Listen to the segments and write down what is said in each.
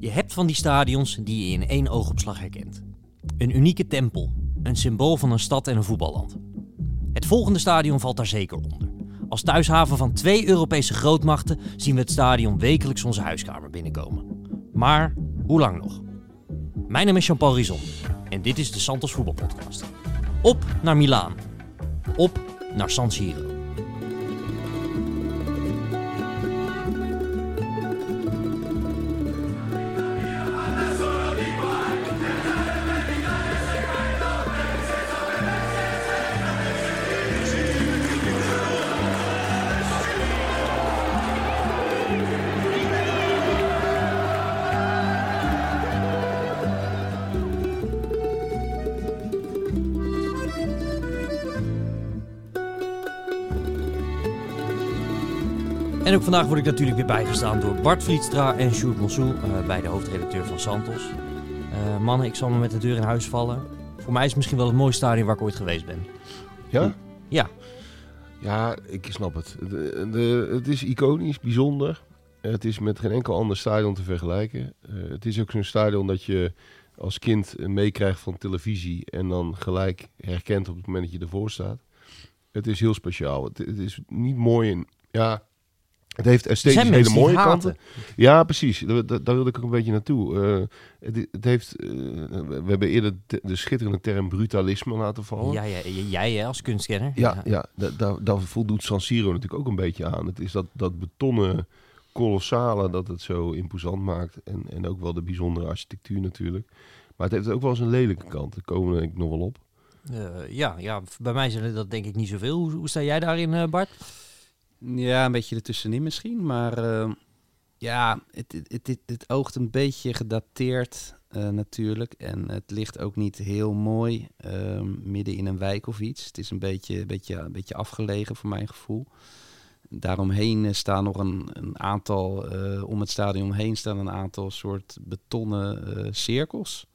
Je hebt van die stadions die je in één oogopslag herkent. Een unieke tempel, een symbool van een stad en een voetballand. Het volgende stadion valt daar zeker onder. Als thuishaven van twee Europese grootmachten zien we het stadion wekelijks onze huiskamer binnenkomen. Maar hoe lang nog? Mijn naam is Jean-Paul Rizon en dit is de Santos Voetbalpodcast. Op naar Milaan. Op naar San Siro. Vandaag word ik natuurlijk weer bijgestaan door Bart Vlietstra en Sjoerd Mossou, uh, beide hoofdredacteur van Santos. Uh, mannen, ik zal me met de deur in huis vallen. Voor mij is het misschien wel het mooiste stadion waar ik ooit geweest ben. Ja? Ja. Ja, ik snap het. De, de, het is iconisch, bijzonder. Het is met geen enkel ander stadion te vergelijken. Uh, het is ook zo'n stadion dat je als kind meekrijgt van televisie en dan gelijk herkent op het moment dat je ervoor staat. Het is heel speciaal. Het, het is niet mooi en ja, het heeft esthetisch hele mooie kanten. Ja, precies. Daar, daar, wilde ik ook een beetje naartoe. Uh, het, het, heeft, uh, we hebben eerder de, de, schitterende term brutalisme laten vallen. Ja, ja jij als kunstkenner. Ja, ja. ja daar, daar voldoet San Siro natuurlijk ook een beetje aan. Het is dat, dat betonnen kolossale dat het zo imposant maakt. En, en ook wel de bijzondere architectuur natuurlijk. Maar het heeft ook wel eens een lelijke kant. Daar komen we denk ik nog wel op. Uh, ja, ja, bij mij zijn dat denk ik niet zoveel. Hoe, hoe sta jij daarin, Bart? Ja, een beetje ertussenin misschien. Maar uh, ja, het, het, het, het, oogt een beetje gedateerd uh, natuurlijk. En het ligt ook niet heel mooi uh, midden in een wijk of iets. Het is een beetje, beetje, een beetje afgelegen voor mijn gevoel. Daaromheen staan nog een, een aantal, om het stadion heen staan een aantal soort betonnen cirkels.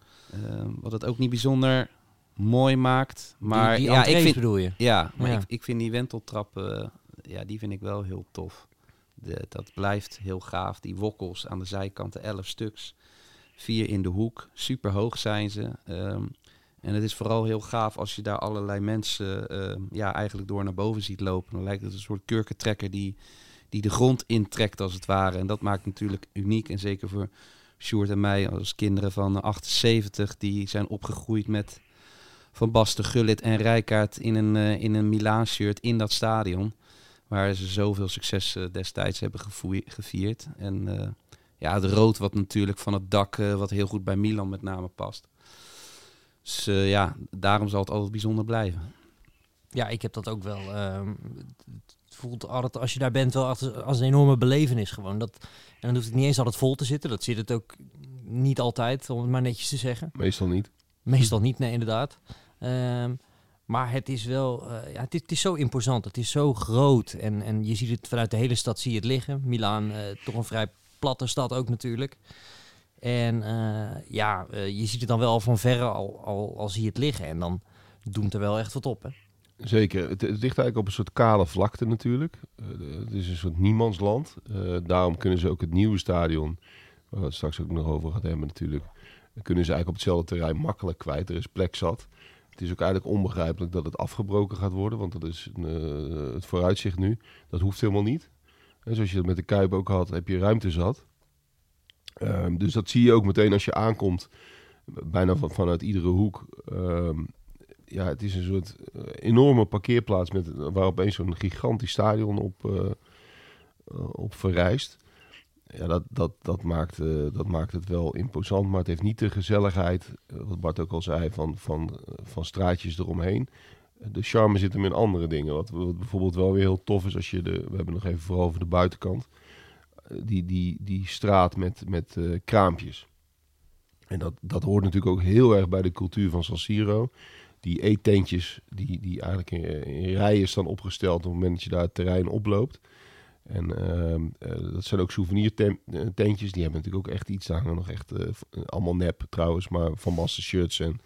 wat het ook niet bijzonder mooi maakt. Maar die, die ja, ik vind, bedoel je? Ja, maar ja. Ik, ik vind die wenteltrappen ja, die vind ik wel heel tof. De, dat blijft heel gaaf. Die wokkels aan de zijkanten, elf stuks. Vier in de hoek. Super hoog zijn ze. Um, en het is vooral heel gaaf als je daar allerlei mensen uh, ja, eigenlijk door naar boven ziet lopen. Dan lijkt het een soort kurkentrekker die, die de grond intrekt als het ware. En dat maakt natuurlijk uniek. En zeker voor Sjoerd en mij als kinderen van 78. Die zijn opgegroeid met Van Basten, Gullit en Rijkaard in een, uh, in een Milaan-shirt in dat stadion. Waar ze zoveel succes uh, destijds hebben gevierd. En uh, ja, het rood wat natuurlijk van het dak, uh, wat heel goed bij Milan met name past. Dus ja, daarom zal het altijd bijzonder blijven. Ja, ik heb dat ook wel. Ehm, het voelt altijd, als je daar bent, wel als, als een enorme belevenis gewoon. Dat, en dan hoeft het niet eens altijd vol te zitten. Dat zit het ook niet altijd, om het maar netjes te zeggen. Meestal niet. Meestal niet, nee, inderdaad. Um, maar het is wel, uh, ja, het is, zo imposant. Het is zo groot. En, en je ziet het vanuit de hele stad zie je het liggen. Milaan, uh, toch een vrij platte stad ook natuurlijk. En uh, ja, je ziet het dan wel van verre al, al, al zie je het liggen. En dan doemt er wel echt wat op, hè? Zeker. Het, ligt eigenlijk op een soort kale vlakte natuurlijk. het is een soort niemandsland. daarom kunnen ze ook het nieuwe stadion, waar we het straks ook nog over gaan hebben natuurlijk, kunnen ze eigenlijk op hetzelfde terrein makkelijk kwijt. Er is plek zat. Het is ook eigenlijk onbegrijpelijk dat het afgebroken gaat worden, want dat is uh, het vooruitzicht nu. Dat hoeft helemaal niet. En zoals je dat met de Kuip ook had, heb je ruimte zat. Um, dus dat zie je ook meteen als je aankomt, bijna van, vanuit iedere hoek. Um, ja, het is een soort uh, enorme parkeerplaats met, waar opeens zo'n gigantisch stadion op, uh, op verrijst ja, dat, dat, dat, maakt, uh, dat maakt het wel imposant, maar het heeft niet de gezelligheid, uh, wat Bart ook al zei, van, van, uh, van straatjes eromheen. De charme zit hem in andere dingen. Wat, wat, bijvoorbeeld wel weer heel tof is als je de, we hebben nog even vooral over de buitenkant, die, die, die straat met, met kraampjes. En dat, dat hoort natuurlijk ook heel erg bij de cultuur van San Siro. Die eetentjes die, die eigenlijk in, in rijen staan opgesteld op het moment dat je daar het terrein oploopt. En uh, uh, dat zijn ook souvenirtentjes. Die hebben natuurlijk ook echt iets. Daar hangen nog echt uh, allemaal nep trouwens. Maar Van Basten shirts en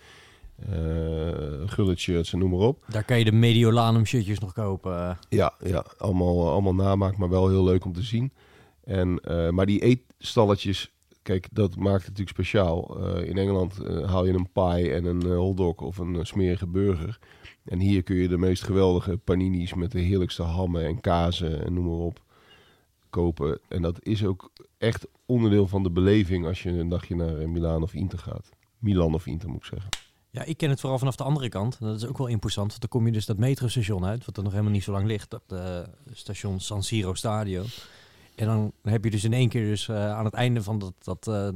Gullit shirts en noem maar op. Daar kan je de Mediolanum shirtjes nog kopen. Ja, ja allemaal, allemaal namaak, maar wel heel leuk om te zien. En, maar die eetstalletjes kijk, dat maakt het natuurlijk speciaal. Eh, in Engeland uh, haal je een pie en een uh, hotdog of een smerige burger. En hier kun je de meest geweldige paninis met de heerlijkste hammen en kazen en noem maar op kopen. En dat is ook echt onderdeel van de beleving als je een dagje naar Milaan of Inter gaat. Milan of Inter moet ik zeggen. Ja, ik ken het vooral vanaf de andere kant. Dat is ook wel imposant. Want dan kom je dus dat metrostation uit, wat er nog helemaal niet zo lang ligt. Dat uh, station San Siro Stadio. En dan heb je dus in één keer dus uh, aan het einde van, dat, dat,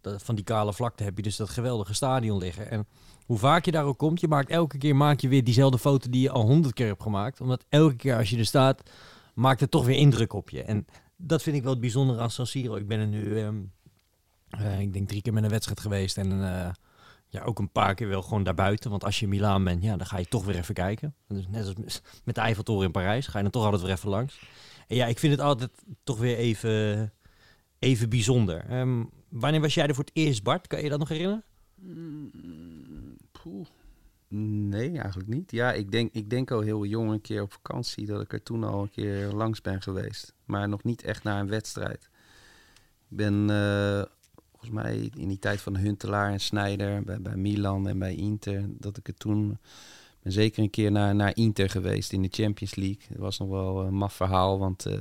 dat, van die kale vlakte heb je dus dat geweldige stadion liggen. En hoe vaak je daar ook komt, je maakt elke keer maak je weer diezelfde foto die je al honderd keer hebt gemaakt. Omdat elke keer als je er staat, maakt het toch weer indruk op je. En dat vind ik wel het bijzondere aan San Siro. Ik ben er nu, um, ik denk drie keer met een wedstrijd geweest en ja, ook een paar keer wel gewoon daarbuiten. Want als je in Milaan bent, ja, dan ga je toch weer even kijken. Dus net als met de Eiffeltoren in Parijs, ga je dan toch altijd weer even langs. En ja, ik vind het altijd toch weer even, even bijzonder. Um, wanneer was jij er voor het eerst, Bart? Kan je dat nog herinneren? Mm, nee, eigenlijk niet. Ja, ik denk, ik denk al heel jong een keer op vakantie dat ik er toen al een keer langs ben geweest. Maar nog niet echt naar een wedstrijd. Ik ben uh, volgens mij in die tijd van Huntelaar en Snijder bij, Milan en bij Inter, dat ik het toen ben zeker een keer naar, naar Inter geweest in de Champions League. Dat was nog wel een maf verhaal, want uh,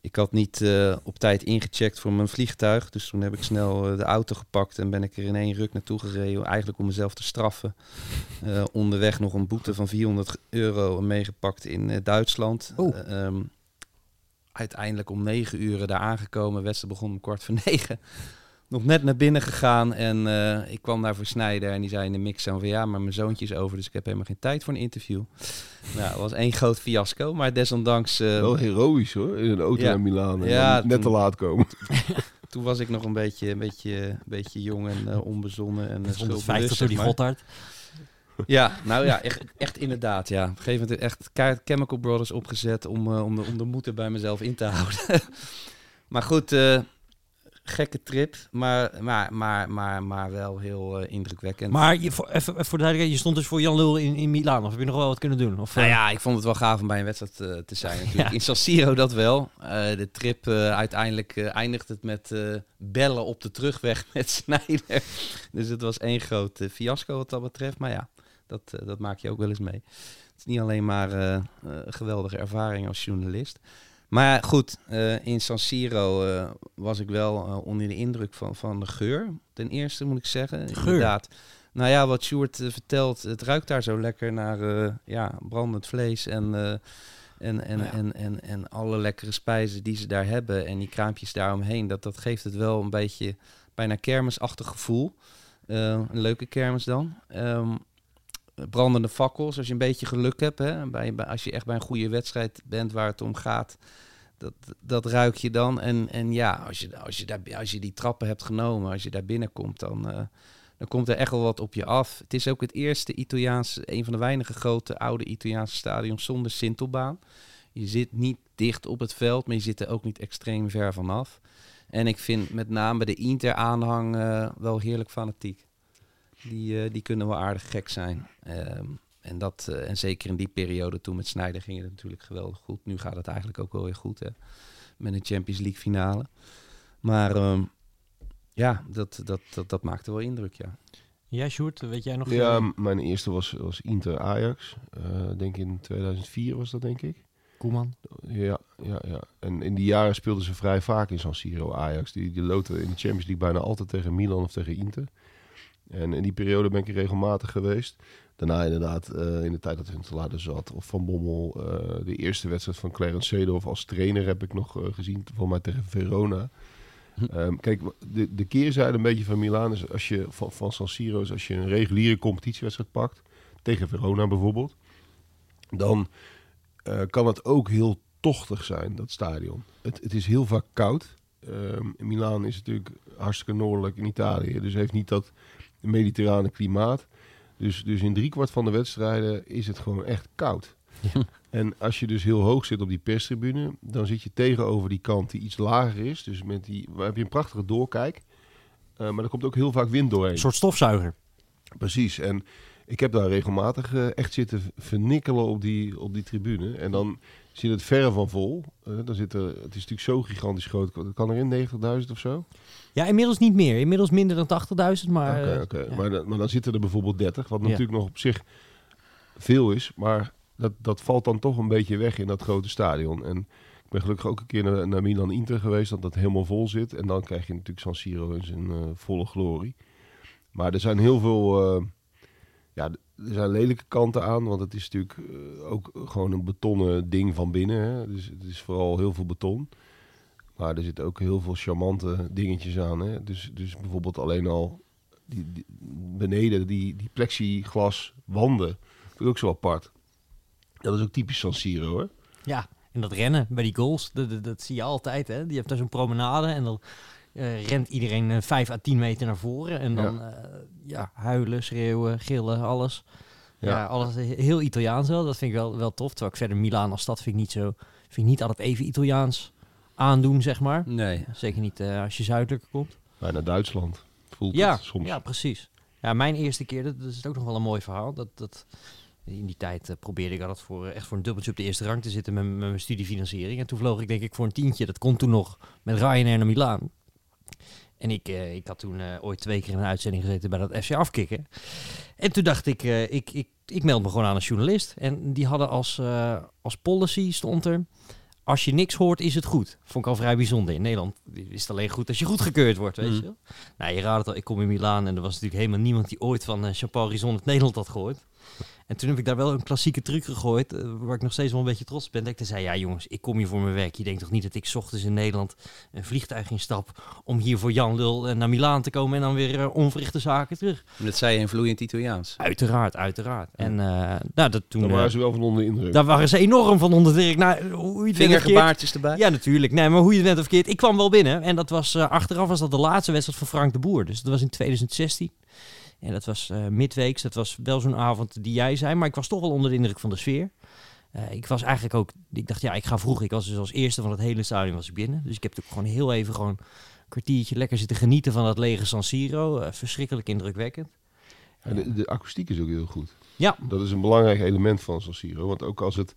ik had niet uh, op tijd ingecheckt voor mijn vliegtuig. Dus toen heb ik snel uh, de auto gepakt en ben ik er in één ruk naartoe gereden. Eigenlijk om mezelf te straffen. onderweg nog een boete van 400 euro meegepakt in Duitsland. Oh. Um, uiteindelijk om negen uur daar aangekomen. wedstrijd begon om kwart voor negen nog net naar binnen gegaan en uh, ik kwam daar voor Snijder en die zei in de mix van ja, maar mijn zoontje is over, dus ik heb helemaal geen tijd voor een interview. nou, het was één groot fiasco, maar desondanks... Uh, Wel heroïs hoor, in een auto Ja. naar Milaan en Ja, net toen- te laat komen. toen was ik nog een beetje, een beetje, een beetje jong en eh, onbezonnen en uh, 150 door die Gothard. Ja, nou ja, echt, echt inderdaad. Ja. Op een gegeven moment echt Chemical Brothers opgezet om, eh, om, de, om de moed er bij mezelf in te houden. maar goed, eh, gekke trip, maar, maar, maar, maar, maar wel heel eh, indrukwekkend. Maar je, voor, even, even voor de duidelijkheid, je stond dus voor Jan Lul in, in Milaan. Of heb je nog wel wat kunnen doen? Of, Nou eh, ja, ik vond het wel gaaf om bij een wedstrijd eh, te zijn natuurlijk. Ja. In San Siro dat wel. De trip uiteindelijk eindigt het met bellen op de terugweg met Snijder. Dus het was één groot fiasco wat dat betreft. Maar ja, dat, dat maak je ook wel eens mee. Het is niet alleen maar een geweldige ervaring als journalist. Maar goed, eh, in San Siro eh, was ik wel eh, onder de indruk van, van de geur. Ten eerste moet ik zeggen. Geur? Inderdaad. Nou ja, wat Sjoerd vertelt, het ruikt daar zo lekker naar ja, brandend vlees en, en, en, Ja. en, en, en alle lekkere spijzen die ze daar hebben. En die kraampjes daaromheen, dat, dat geeft het wel een beetje bijna kermisachtig gevoel. Een leuke kermis dan. Ehm, brandende fakkels, als je een beetje geluk hebt. Hè, bij, bij, als je echt bij een goede wedstrijd bent waar het om gaat. Dat, dat ruik je dan. En, en ja, als je, als, je daar, als je die trappen hebt genomen, als je daar binnenkomt, dan, eh, dan komt er echt wel wat op je af. Het is ook het eerste Italiaanse, een van de weinige grote oude Italiaanse stadions zonder sintelbaan. Je zit niet dicht op het veld, maar je zit er ook niet extreem ver vanaf. En ik vind met name de Inter-aanhang eh, wel heerlijk fanatiek. Die, eh, die kunnen wel aardig gek zijn. Ehm, en, dat, eh, en zeker in die periode toen met Sneijder ging het natuurlijk geweldig goed. Nu gaat het eigenlijk ook wel weer goed hè? met een Champions League finale. Maar ehm, ja, dat, dat, dat, dat maakte wel indruk, ja. Ja, Sjoerd, weet jij nog? Ja, mijn eerste was, was Inter Ajax. Eh, denk in 2004 was dat denk ik. Koeman. Ja, ja, ja. En in die jaren speelden ze vrij vaak in San Siro Ajax. Die, die loten in de Champions League bijna altijd tegen Milan of tegen Inter. En in die periode ben ik er regelmatig geweest. Daarna inderdaad, eh, in de tijd dat Huntelaar zat, of Van Bommel. eh, de eerste wedstrijd van Clarence Seedorf als trainer heb ik nog eh, gezien, voor mij tegen Verona. Hm. Ehm, kijk, de, de keerzijde een beetje van Milaan is als je van, van San Siro is als je een reguliere competitiewedstrijd pakt, tegen Verona bijvoorbeeld, dan kan het ook heel tochtig zijn, dat stadion. Het, het is heel vaak koud. Ehm Milaan is natuurlijk hartstikke noordelijk in Italië, dus heeft niet dat mediterrane klimaat. Dus, dus in driekwart van de wedstrijden is het gewoon echt koud. En als je dus heel hoog zit op die perstribune, dan zit je tegenover die kant die iets lager is. Dus met die, waar heb je een prachtige doorkijk. Eh, maar er komt ook heel vaak wind doorheen. Een soort stofzuiger. Precies. En ik heb daar regelmatig eh, echt zitten vernikkelen op die, op die tribune. En dan zit het verre van vol. Eh dan zit er, het is natuurlijk zo gigantisch groot. Kan er in 90.000 of zo? Ja, inmiddels niet meer. Inmiddels minder dan 80.000, maar... Eh, ja. Maar, dan- maar dan zitten er bijvoorbeeld 30, wat Ja. natuurlijk nog op zich veel is. Maar dat, dat valt dan toch een beetje weg in dat grote stadion. En ik ben gelukkig ook een keer naar, naar Milan Inter geweest, dat dat helemaal vol zit. En dan krijg je natuurlijk San Siro in zijn eh, volle glorie. Maar er zijn heel veel... ja, er zijn lelijke kanten aan, want het is natuurlijk eh, ook gewoon een betonnen ding van binnen. Hè? Dus het is vooral heel veel beton. Maar er zitten ook heel veel charmante dingetjes aan. Hè? Dus, dus bijvoorbeeld alleen al die, beneden die, die plexiglas wanden. Vind ook zo apart. Dat is ook typisch San Siro hoor. Ja, en dat rennen bij die goals, dat zie je altijd. Hè? Je hebt daar zo'n promenade en dan eh, rent iedereen eh, 5 à 10 meter naar voren. En dan ja. ja, huilen, schreeuwen, gillen, alles. Ja, Ja. alles he- heel Italiaans wel. Dat vind ik wel, wel tof. Terwijl ik verder Milaan als stad vind ik niet zo... Vind ik niet altijd even Italiaans aandoen, zeg maar. Nee. Zeker niet eh, als je zuidelijker komt. Bijna Duitsland. Voelt Ja, het soms. ja, precies. Ja, mijn eerste keer, dat, dat is ook nog wel een mooi verhaal. Dat, dat, in die tijd eh, probeerde ik altijd voor, eh, echt voor een dubbeltje op de eerste rang te zitten met, met mijn studiefinanciering. En toen vloog ik denk ik voor een tientje. Dat kon toen nog met Ryanair naar Milaan. En ik, eh, ik had toen eh, ooit twee keer in een uitzending gezeten bij dat FC Afkikken. En toen dacht ik, eh, ik, ik, ik meld me gewoon aan als journalist. En die hadden als, als policy, stond er... Als je niks hoort, is het goed. Vond ik al vrij bijzonder. In Nederland is het alleen goed als je goedgekeurd wordt, weet Mm. je wel. Nou, je raadt het al, ik kom in Milaan en er was natuurlijk helemaal niemand die ooit van uh, Chapeau Horizon het Nederland had gehoord. En toen heb ik daar wel een klassieke truc gegooid, eh, waar ik nog steeds wel een beetje trots op ben. Dat ik toen zei, ja jongens, ik kom hier voor mijn werk. Je denkt toch niet dat ik 's ochtends in Nederland een vliegtuig instap om hier voor Jan Lul eh, naar Milaan te komen en dan weer eh, onverrichte zaken terug. En Dat zei je in vloeiend Italiaans. Uiteraard, uiteraard. En eh, nou, dat toen... Daar waren ze wel van onder de indruk. daar waren ze enorm van onder de Nou, hoe je het bent of verkeerd- Vingergebaartjes erbij. ja, natuurlijk. Nee, maar hoe je het net of verkeerd. Ik kwam wel binnen. En dat was eh, achteraf was dat de laatste wedstrijd van Frank de Boer. Dus dat was in 2016. En dat was eh, midweeks. Dat was wel zo'n avond die jij zei. Maar ik was toch wel onder de indruk van de sfeer. Eh, ik was eigenlijk ook... Ik dacht, ja, ik ga vroeg. Ik was dus als eerste van het hele stadion was ik binnen. Dus ik heb ook gewoon heel even gewoon een kwartiertje lekker zitten genieten van dat lege San Siro. Eh, verschrikkelijk indrukwekkend. Ja, de, de akoestiek is ook heel goed. Ja, Dat is een belangrijk element van San Siro. Want ook als het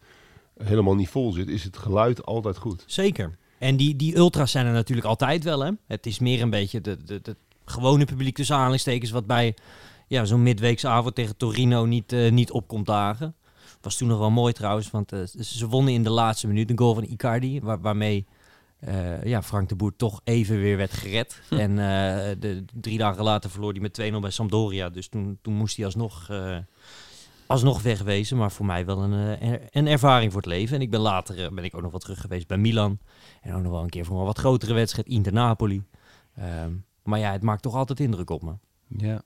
helemaal niet vol zit, is het geluid altijd goed. Zeker. En die, die ultras zijn er natuurlijk altijd wel. Hè? Het is meer een beetje de, de, de gewone publiek tussen aanhalingstekens... wat bij ja, zo'n midweeksavond tegen Torino niet, eh, niet opkomt dagen. Was toen nog wel mooi trouwens, want eh, ze wonnen in de laatste minuut een goal van Icardi... Waar, waarmee eh, ja, Frank de Boer toch even weer werd gered. En de, drie dagen later verloor hij met 2-0 bij Sampdoria. Dus toen, toen moest hij alsnog, alsnog wegwezen. Maar voor mij wel een, een ervaring voor het leven. En ik ben later ben ik ook nog wat terug geweest bij Milan. En ook nog wel een keer voor een wat grotere wedstrijd, Inter-Napoli. Ehm, maar ja, het maakt toch altijd indruk op me. Ja.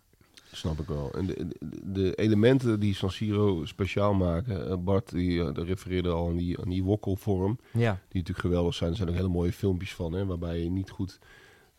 Snap ik wel. En de, de, de elementen die San Siro speciaal maken... eh, Bart die, eh, refereerde al aan die, aan die wokkelvorm... Ja, die natuurlijk geweldig zijn. Er zijn ook hele mooie filmpjes van... Hè, waarbij je niet goed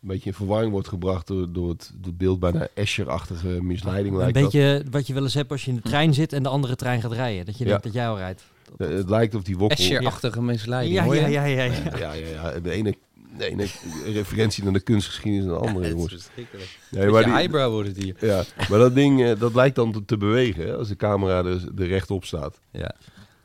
een beetje in verwarring wordt gebracht... door, door het, het beeld bijna Escher-achtige misleiding. een lijkt dat. beetje wat je wel eens hebt als je in de trein zit en de andere trein gaat rijden. Dat je Ja. denkt dat jij al rijdt. Eh, Het lijkt of die wokkel... Escher-achtige misleiding, Ja, hoor je? ja, ja, ja, ja. Ja, ja, ja. De ene, de ene referentie naar de kunstgeschiedenis en de andere, Het is jongens. verschrikkelijk. Nee, maar die- eyebrow wordt het hier. Ja, maar dat ding, eh, dat lijkt dan te, te bewegen hè, als de camera er, er rechtop staat. Ja.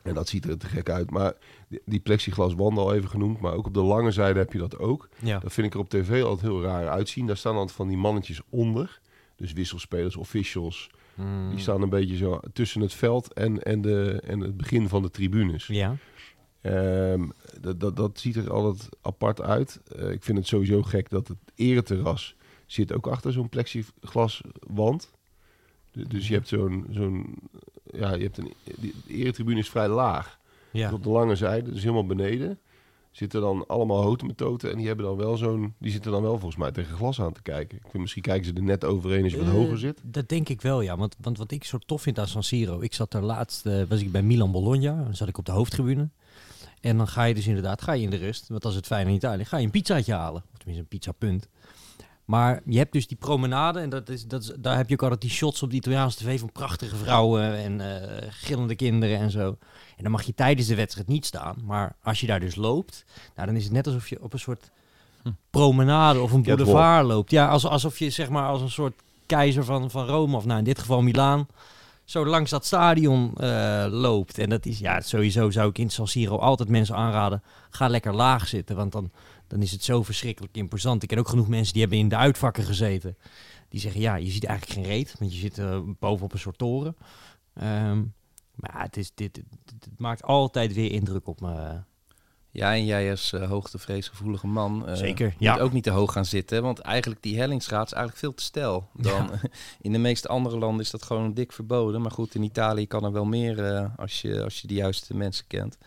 En dat ziet er te gek uit. Maar die, die plexiglaswanden al even genoemd, maar ook op de lange zijde heb je dat ook. ja. Dat vind ik er op tv altijd heel raar uitzien. Daar staan altijd van die mannetjes onder. Dus wisselspelers, officials. Mm. Die staan een beetje zo tussen het veld en, en, de, en het begin van de tribunes. Ja. Ehm, dat, dat, dat ziet er altijd apart uit. Eh, ik vind het sowieso gek dat het ereterras zit ook achter zo'n plexiglaswand. Du- Dus je hebt zo'n, zo'n ja, je hebt een, de eretribune is vrij laag. Ja. Op de lange zijde, dus helemaal beneden, zitten dan allemaal houten metoten. En die hebben dan wel zo'n, die zitten dan wel volgens mij tegen glas aan te kijken. Ik vind, misschien kijken ze er net overheen als je wat Eh, hoger zit. Dat denk ik wel, ja. Want, want wat ik zo tof vind aan San Siro... Ik zat daar laatst, eh, was ik bij Milan Bologna. Dan zat ik op de hoofdtribune. En dan ga je dus inderdaad, ga je in de rust. Want als het fijn in Italië, ga je een pizzaatje halen. Of tenminste een pizzapunt. Maar je hebt dus die promenade. En dat is, dat is, daar heb je ook altijd die shots op de Italiaanse tv... van prachtige vrouwen en eh, gillende kinderen en zo. En dan mag je tijdens de wedstrijd niet staan. Maar als je daar dus loopt... Nou, dan is het net alsof je op een soort promenade of een boulevard loopt. Ja, als, alsof je zeg maar als een soort keizer van, van Rome, of nou in dit geval Milaan, zo langs dat stadion eh, loopt. En dat is, ja, sowieso zou ik in San Siro altijd mensen aanraden. Ga lekker laag zitten, want dan, dan is het zo verschrikkelijk imposant. Ik ken ook genoeg mensen die hebben in de uitvakken gezeten. Die zeggen, ja, je ziet eigenlijk geen reet, want je zit uh, bovenop een soort toren. Ehm, maar het, is, dit, het, maakt altijd weer indruk op me. Ja, en jij als uh, hoogtevreesgevoelige man uh, Zeker, ja. moet ook niet te hoog gaan zitten. Want eigenlijk die hellingsgraad is eigenlijk veel te stijl. Dan, In de meeste andere landen is dat gewoon dik verboden. Maar goed, in Italië kan er wel meer uh, als, je, als je de juiste mensen kent.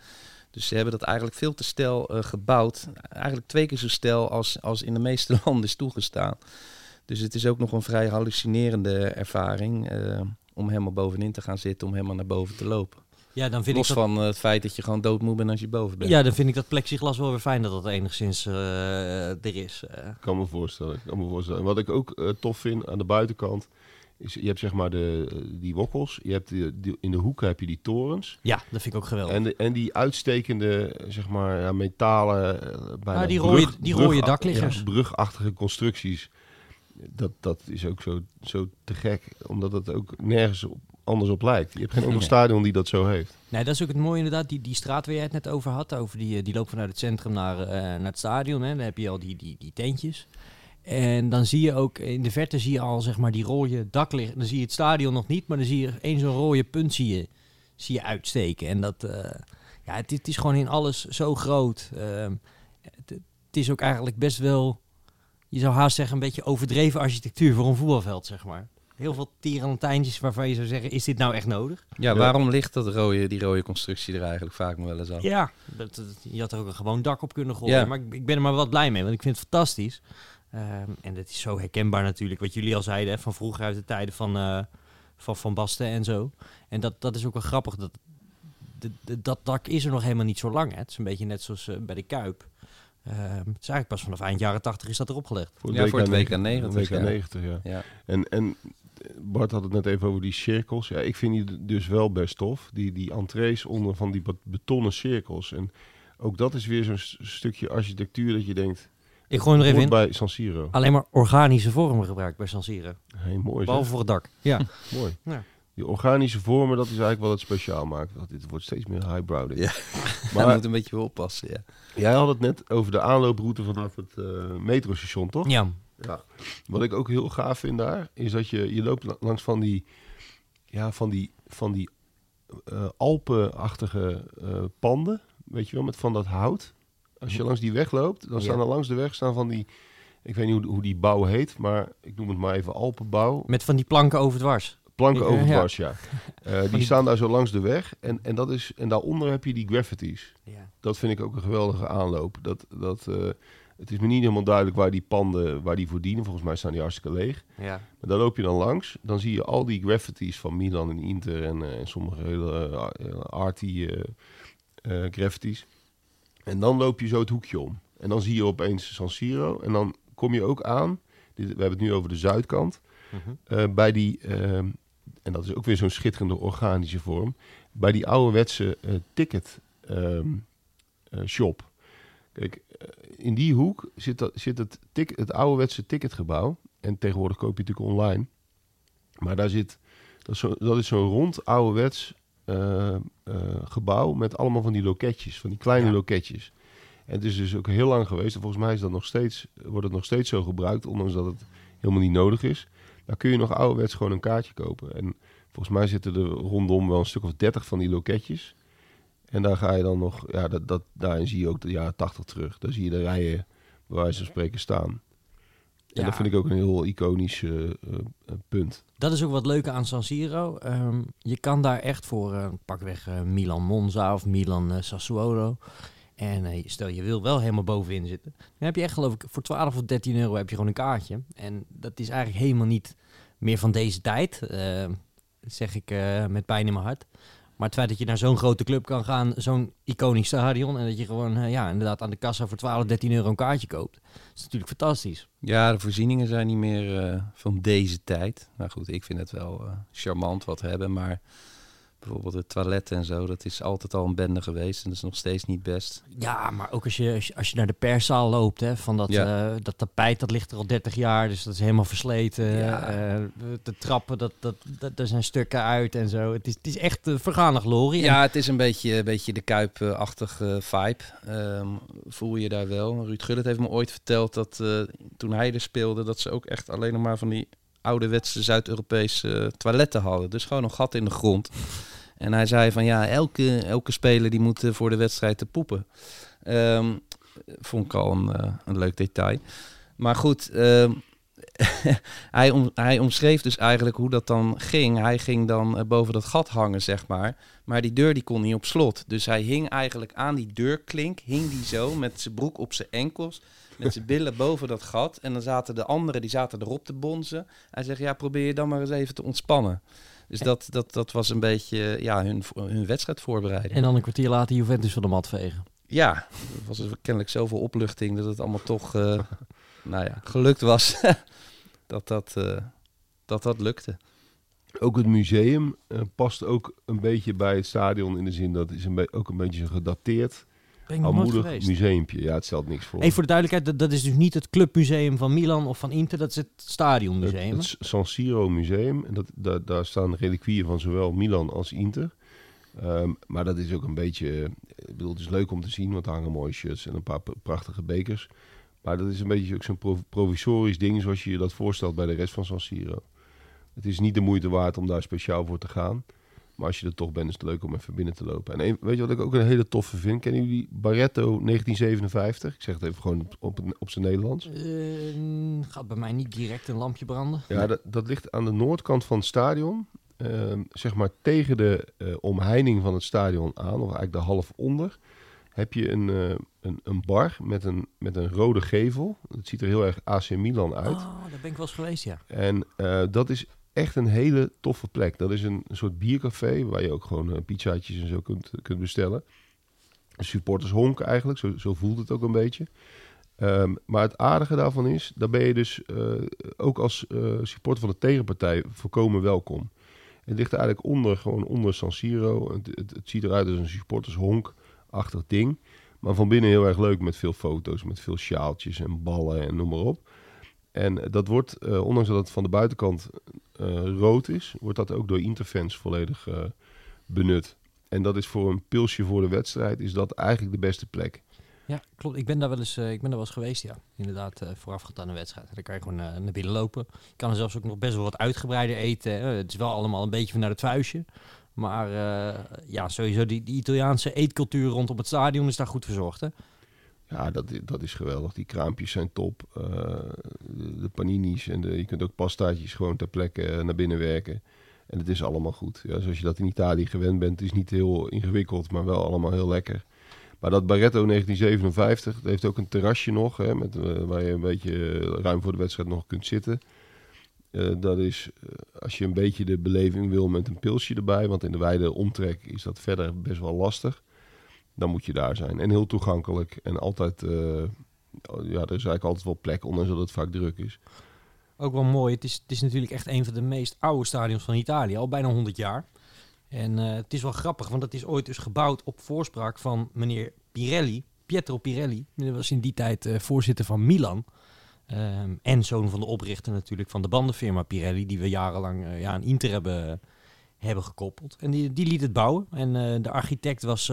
Dus ze hebben dat eigenlijk veel te stijl gebouwd. Eigenlijk twee keer zo stijl als, als in de meeste landen is toegestaan. Dus het is ook nog een vrij hallucinerende ervaring om helemaal bovenin te gaan zitten, om helemaal naar boven te lopen. Ja, dan vind Los ik dat... van uh, het feit dat je gewoon doodmoe bent als je boven bent. Ja, dan vind ik dat plexiglas wel weer fijn dat dat enigszins uh, er is. Uh. Ik kan me voorstellen. Ik kan me voorstellen. En wat ik ook tof vind aan de buitenkant is, je hebt zeg maar de, die wokkels, je hebt die, die, in de hoeken heb je die torens. Ja, dat vind ik ook geweldig. En, de, en die uitstekende, zeg maar, ja, metalen, bijna ah, die brug, rode, die rode dakliggers. Ja, brugachtige constructies. Dat, dat is ook zo, zo te gek, omdat het ook nergens op, anders op lijkt. Je hebt geen enkel stadion die dat zo heeft. Nee, dat is ook het mooie inderdaad. Die, die straat waar jij het net over had, over die, die loopt vanuit het centrum naar, uh, naar het stadion. Hè. Dan heb je al die, die, die tentjes. En dan zie je ook, in de verte zie je al zeg maar die rode daklicht. Dan zie je het stadion nog niet, maar dan zie je één zo'n rode punt zie je, zie je uitsteken. En dat, uh, ja, het, het, is gewoon in alles zo groot. Uh, het, het is ook eigenlijk best wel je zou haast zeggen, een beetje overdreven architectuur voor een voetbalveld, zeg maar. Heel veel tierenlantijntjes waarvan je zou zeggen, is dit nou echt nodig? Ja, waarom ligt dat rode, die rode constructie er eigenlijk vaak wel eens aan? Ja, dat, dat, je had er ook een gewoon dak op kunnen gooien. Ja. Maar ik, ik, ben er maar wat blij mee, want ik vind het fantastisch. Um, en dat is zo herkenbaar natuurlijk, wat jullie al zeiden, hè, van vroeger uit de tijden van, uh, van Van Basten en zo. En dat, dat is ook wel grappig, dat, de, de, dat dak is er nog helemaal niet zo lang. Hè. Het is een beetje net zoals uh, bij de Kuip. Uh, het is eigenlijk pas vanaf eind jaren 80 is dat erop gelegd. Voor ja, WK voor het WK 90. WK 90 ja. ja. En, en Bart had het net even over die cirkels. Ja, ik vind die dus wel best tof. Die, die entrees onder van die betonnen cirkels. En ook dat is weer zo'n stukje architectuur dat je denkt... Ik gooi er even in. bij San Siro. Alleen maar organische vormen gebruikt bij San Siro. Hey, mooi Behalve voor het dak. Ja. mooi. Ja. Die organische vormen, dat is eigenlijk wat het speciaal maakt. Want dit wordt steeds meer highbrow. Ja, maar moet een beetje oppassen. Ja. Jij had het net over de aanlooproute vanaf het uh, metrostation, toch? Ja. Ja. Wat ik ook heel gaaf vind daar, is dat je, je loopt langs van die, ja, van die, van die uh, Alpenachtige uh, panden, weet je wel, met van dat hout. Als je langs die weg loopt, dan staan er langs de weg staan van die, ik weet niet hoe, hoe die bouw heet, maar ik noem het maar even Alpenbouw. Met van die planken overdwars. Planken overdwars, ja. ja. Uh, die staan daar zo langs de weg. En, en, dat is, en daaronder heb je die graffitis. Ja. Dat vind ik ook een geweldige aanloop. Dat, dat, het is me niet helemaal duidelijk waar die panden waar die voor dienen. Volgens mij staan die hartstikke leeg. Ja. Maar dan loop je dan langs. Dan zie je al die graffitis van Milan en Inter. En, uh, en sommige hele arty graffitis. En dan loop je zo het hoekje om. En dan zie je opeens San Siro. En dan kom je ook aan. Dit, we hebben het nu over de zuidkant. Uh -huh. bij die en dat is ook weer zo'n schitterende organische vorm, bij die ouderwetse uh, ticket um, uh, shop. Kijk, uh, in die hoek zit, dat, zit het, tik, het ouderwetse ticketgebouw. En tegenwoordig koop je natuurlijk online. Maar daar zit, dat is, zo, dat is zo'n rond ouderwets gebouw met allemaal van die loketjes, van die kleine ja. loketjes. En het is dus ook heel lang geweest. En volgens mij is dat nog steeds, wordt het nog steeds zo gebruikt, ondanks dat het helemaal niet nodig is. Daar kun je nog ouderwets gewoon een kaartje kopen. En volgens mij zitten er rondom wel een stuk of 30 van die loketjes. En daar ga je dan nog, ja, dat, dat, daarin zie je ook de jaren 80 terug. Daar zie je de rijen, bij wijze van spreken, staan. En ja. dat vind ik ook een heel iconisch uh, uh, punt. Dat is ook wat leuke aan San Siro. Um, je kan daar echt voor, uh, pakweg Milan Monza of Milan Sassuolo. En stel je wil wel helemaal bovenin zitten. Dan heb je echt geloof ik voor 12 of 13 euro heb je gewoon een kaartje. En dat is eigenlijk helemaal niet meer van deze tijd. Zeg ik met pijn in mijn hart. Maar het feit dat je naar zo'n grote club kan gaan, zo'n iconisch stadion. En dat je gewoon uh, ja, inderdaad aan de kassa voor 12, 13 euro een kaartje koopt. is natuurlijk fantastisch. Ja, de voorzieningen zijn niet meer van deze tijd. Nou goed, ik vind het wel charmant wat hebben. Maar bijvoorbeeld het toilet en zo, dat is altijd al een bende geweest en dat is nog steeds niet best. Ja, maar ook als je, als je- naar de perszaal loopt, hè, van dat, Ja. eh, dat tapijt, dat ligt er al 30 jaar, dus dat is helemaal versleten. Ja. Eh, de trappen, dat, dat, dat, daar zijn stukken uit en zo. Het is, het is echt uh, vergane glorie. Ja, het is een beetje, een beetje de Kuip-achtige vibe. Ehm, voel je daar wel. Ruud Gullit heeft me ooit verteld dat eh, toen hij er speelde, dat ze ook echt alleen nog maar van die ouderwetse Zuid-Europese eh, toiletten hadden. Dus gewoon een gat in de grond. En hij zei van ja, elke, elke speler die moet eh, voor de wedstrijd te poepen. Ehm, vond ik al een, eh, een leuk detail. Maar goed, ehm, hij, om, hij omschreef dus eigenlijk hoe dat dan ging. Hij ging dan eh, boven dat gat hangen, zeg maar. Maar die deur die kon niet op slot. Dus hij hing eigenlijk aan die deurklink, hing die zo met zijn broek op zijn enkels, met zijn billen boven dat gat. En dan zaten de anderen, die zaten erop te bonzen. Hij zegt, ja, probeer je dan maar eens even te ontspannen. Dus dat, dat, dat was een beetje ja, hun, hun wedstrijdvoorbereiding. En dan een kwartier later Juventus van de mat vegen. Ja, er was er kennelijk zoveel opluchting dat het allemaal toch, uh, nou ja, gelukt was. dat, dat, uh, dat dat lukte. Ook het museum uh, past ook een beetje bij het stadion in de zin dat het is een ook een beetje gedateerd. Geweest. museumpje. Ja, het stelt niks voor. Even voor de duidelijkheid, dat, dat is dus niet het clubmuseum van Milan of van Inter, dat is het stadionmuseum. Het, het San Siro museum. En dat, daar, daar staan reliquieën van zowel Milan als Inter. Um, maar dat is ook een beetje, ik bedoel, het is leuk om te zien, want er hangen mooie shirts en een paar prachtige bekers. Maar dat is een beetje ook zo'n prov provisorisch ding zoals je je dat voorstelt bij de rest van San Siro. Het is niet de moeite waard om daar speciaal voor te gaan. Maar als je er toch bent, is het leuk om even binnen te lopen. En een, weet je wat ik ook een hele toffe vind? Kennen jullie Barretto 1957? Ik zeg het even gewoon op, op, op zijn Nederlands. Uh, gaat bij mij niet direct een lampje branden. Ja, dat, dat ligt aan de noordkant van het stadion. Uh, zeg maar tegen de uh, omheining van het stadion aan, of eigenlijk de half onder, heb je een, uh, een, een bar met een, met een rode gevel. Het ziet er heel erg AC Milan uit. Oh, daar ben ik wel eens geweest, ja. En dat is echt een hele toffe plek. Dat is een, soort biercafé waar je ook gewoon uh, pizzaatjes en zo kunt, kunt bestellen. Een supportershonk eigenlijk, zo, zo voelt het ook een beetje. Um, maar het aardige daarvan is, daar ben je dus uh, ook als uh, supporter van de tegenpartij volkomen welkom. Het ligt eigenlijk onder, gewoon onder San Siro. Het, het, ziet eruit als een supportershonk-achtig ding. Maar van binnen heel erg leuk met veel foto's, met veel sjaaltjes en ballen en noem maar op. En dat wordt, ondanks dat het van de buitenkant rood is, wordt dat ook door Interfans volledig benut. En dat is voor een pilsje voor de wedstrijd, is dat eigenlijk de beste plek. Ja, klopt. Ik ben daar wel eens, uh, ik ben daar wel eens geweest, ja. Inderdaad, uh, voorafgaand aan een wedstrijd. Daar kan je gewoon naar binnen lopen. Je kan er zelfs ook nog best wel wat uitgebreider eten. Het is wel allemaal een beetje vanuit het vuistje. Maar ja, sowieso die, die Italiaanse eetcultuur rondom het stadion is daar goed verzorgd, hè? Ja, dat, dat is geweldig. Die kraampjes zijn top. de, de paninis en de, je kunt ook pastaatjes gewoon ter plekke naar binnen werken. En het is allemaal goed. Ja, zoals je dat in Italië gewend bent. Is niet heel ingewikkeld, maar wel allemaal heel lekker. Maar dat Barretto 1957, dat heeft ook een terrasje nog, hè, met, uh, waar je een beetje ruim voor de wedstrijd nog kunt zitten. Dat is, als je een beetje de beleving wil met een pilsje erbij, want in de wijde omtrek is dat verder best wel lastig. Dan moet je daar zijn. En heel toegankelijk. En altijd, ja, er is eigenlijk altijd wel plek, ondanks dat het vaak druk is. Ook wel mooi. Het is, het is natuurlijk echt een van de meest oude stadions van Italië, al bijna 100 jaar. En uh, het is wel grappig, want het is ooit dus gebouwd op voorspraak van meneer Pirelli, Pietro Pirelli. Dat was in die tijd uh, voorzitter van Milan. Um, en zoon van de oprichter natuurlijk van de bandenfirma Pirelli, die we jarenlang ja, aan Inter hebben, hebben gekoppeld. En die, die liet het bouwen. En de architect was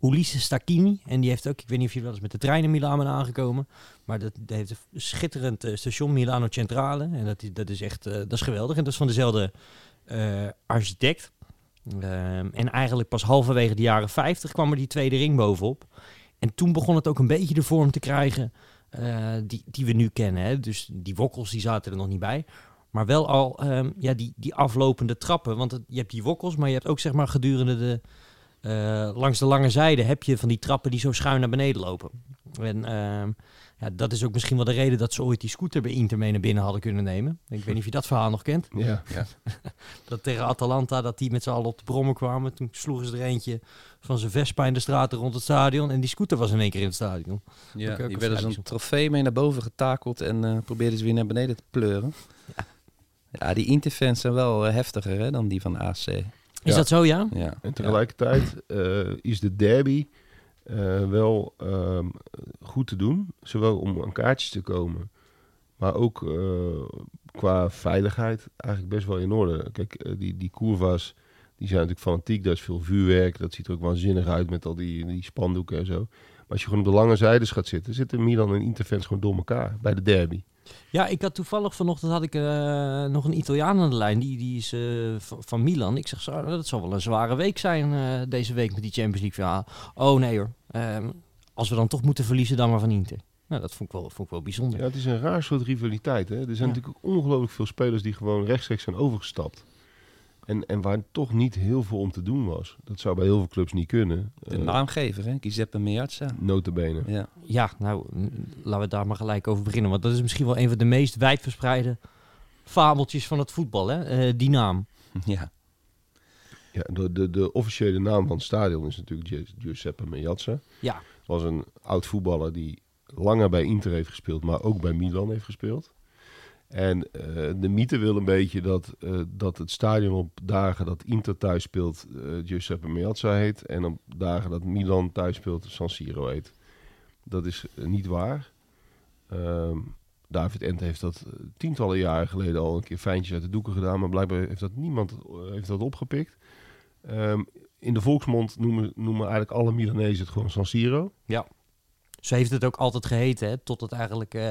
Ulisse Stacchini. En die heeft ook, ik weet niet of jullie wel eens met de trein in Milaan zijn aangekomen. Maar dat, dat heeft een schitterend station Milano Centrale. En dat dat is echt, dat is geweldig. En dat is van dezelfde architect. Um, en eigenlijk pas halverwege de jaren 50 kwam er die tweede ring bovenop. En toen begon het ook een beetje de vorm te krijgen uh, die, die we nu kennen. Hè. Dus die wokkels die zaten er nog niet bij. Maar wel al um, ja, die, die aflopende trappen. Want het, je hebt die wokkels, maar je hebt ook zeg maar gedurende de... Uh, langs de lange zijde heb je van die trappen die zo schuin naar beneden lopen. En uh, ja, dat is ook misschien wel de reden dat ze ooit die scooter bij Inter mee naar binnen hadden kunnen nemen. Ik weet niet of je dat verhaal nog kent. Ja. ja. dat tegen Atalanta, dat die met z'n allen op de brommen kwamen. Toen sloegen ze er eentje van zijn Vespa in de straten rond het stadion. En die scooter was in één keer in het stadion. Ja, die werden zo'n trofee mee naar boven getakeld en uh, probeerden ze weer naar beneden te pleuren. Ja, ja die Interfans zijn wel uh, heftiger hè, dan die van AC. Is Ja. dat zo, ja? Ja. En tegelijkertijd eh, is de derby eh, wel ehm, goed te doen. Zowel om aan kaartjes te komen, maar ook eh, qua veiligheid eigenlijk best wel in orde. Kijk, eh, die, die curva's, die zijn natuurlijk fanatiek. Daar is veel vuurwerk. Dat ziet er ook waanzinnig uit met al die, die spandoeken en zo. Maar als je gewoon op de lange zijdes gaat zitten, zitten Milan en Interfans gewoon door elkaar bij de derby. Ja, ik had toevallig vanochtend had ik eh, nog een Italiaan aan de lijn. Die, die is eh, van, Milan. Ik zeg, zo, dat zal wel een zware week zijn eh, deze week met die Champions League finale. Oh nee hoor. Ehm, als we dan toch moeten verliezen, dan maar van Inter. Nou, dat vond ik wel, vond ik wel bijzonder. Ja, het is een raar soort rivaliteit. Hè? Er zijn Ja. natuurlijk ongelooflijk veel spelers die gewoon rechtstreeks zijn overgestapt. En, en waar toch niet heel veel om te doen was. Dat zou bij heel veel clubs niet kunnen. De Eh, naamgever, hè? Giuseppe Meazza. Notabene. Ja. Ja, nou, laten we daar maar gelijk over beginnen. Want dat is misschien wel een van de meest wijdverspreide fabeltjes van het voetbal, hè? Eh, die naam. ja. Ja, de, de, de officiële naam van het stadion is natuurlijk Gi- Giuseppe Meazza. Ja. Was een oud voetballer die langer bij Inter heeft gespeeld, maar ook bij Milan heeft gespeeld. En eh, de mythe wil een beetje dat, eh, dat het stadion op dagen dat Inter thuis speelt eh, Giuseppe Meazza heet. En op dagen dat Milan thuis speelt San Siro heet. Dat is niet waar. Ehm, David Ent heeft dat tientallen jaren geleden al een keer fijntjes uit de doeken gedaan. Maar blijkbaar heeft dat niemand heeft dat opgepikt. Ehm, in de volksmond noemen, noemen eigenlijk alle Milanezen het gewoon San Siro. Zo heeft het ook altijd geheten, hè? Totdat eigenlijk eh,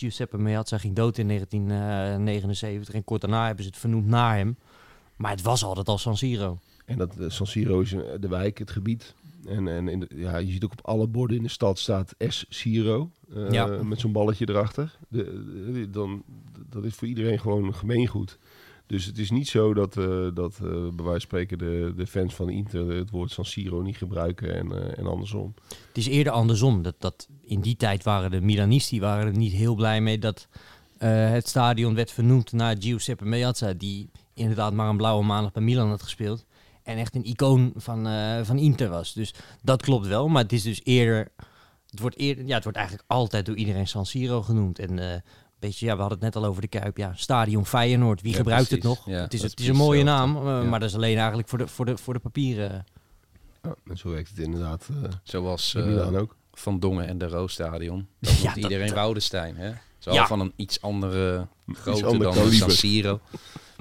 Giuseppe Meazza ging dood in 1979. En kort daarna hebben ze het vernoemd naar hem. Maar het was altijd al San Siro. En dat eh, San Siro is eh, de wijk, het gebied. En, en in de, ja, je ziet ook op alle borden in de stad staat S Siro. eh, Ja. Met zo'n balletje erachter. De, de- dan, dat is voor iedereen gewoon gemeengoed. Dus het is niet zo dat, eh, dat eh, bij wijze van spreken de, de fans van Inter het woord San Siro niet gebruiken en, eh, en andersom. Het is eerder andersom. Dat, dat in die tijd waren de Milanisti waren er niet heel blij mee dat het stadion werd vernoemd naar Giuseppe Meazza. Die inderdaad maar een blauwe maandag bij Milan had gespeeld. En echt een icoon van, van Inter was. Dus dat klopt wel. Maar het is dus eerder... Het wordt, eerder, ja, het wordt eigenlijk altijd door iedereen San Siro genoemd. En beetje, ja, we hadden het net al over de Kuip. Ja, Stadion Feyenoord. Wie Ja, gebruikt precies. het nog? Ja, het is, het is een mooie naam. eh, Ja. Maar dat is alleen eigenlijk voor de, voor de, voor de papieren. Ja, en zo werkt het inderdaad uh, Zoals eh, ook. Van Dongen en de Roosstadion. Dat Ja, dat- iedereen dat- Woudenstein, hè? Zo Ja. van een iets andere grootte ander dan kaliber. San Siro.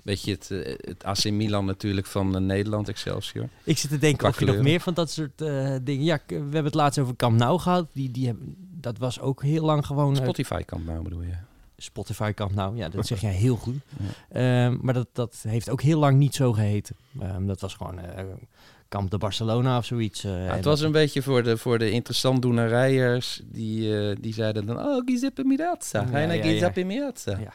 Beetje het, eh, het AC Milan natuurlijk van eh, Nederland, Excelsior. Ik zit te denken of je nog meer van dat soort eh, dingen... Ja, we hebben het laatst over Camp Nou gehad. Die, die hebben, dat was ook heel lang gewoon... eh, Spotify kan nou bedoel je? Spotify Camp Nou. Ja, dat zeg jij heel goed. Ehm, maar dat, dat heeft ook heel lang niet zo geheten. Ehm, dat was gewoon eh Camp de Barcelona of zoiets. eh, Ja, het was een beetje voor de, voor de interessant doenerijers. Die, eh, die zeiden dan, oh, Giuseppe Mirazza. Ja, Hij ja, ja. Giuseppe Mirazza. Ja.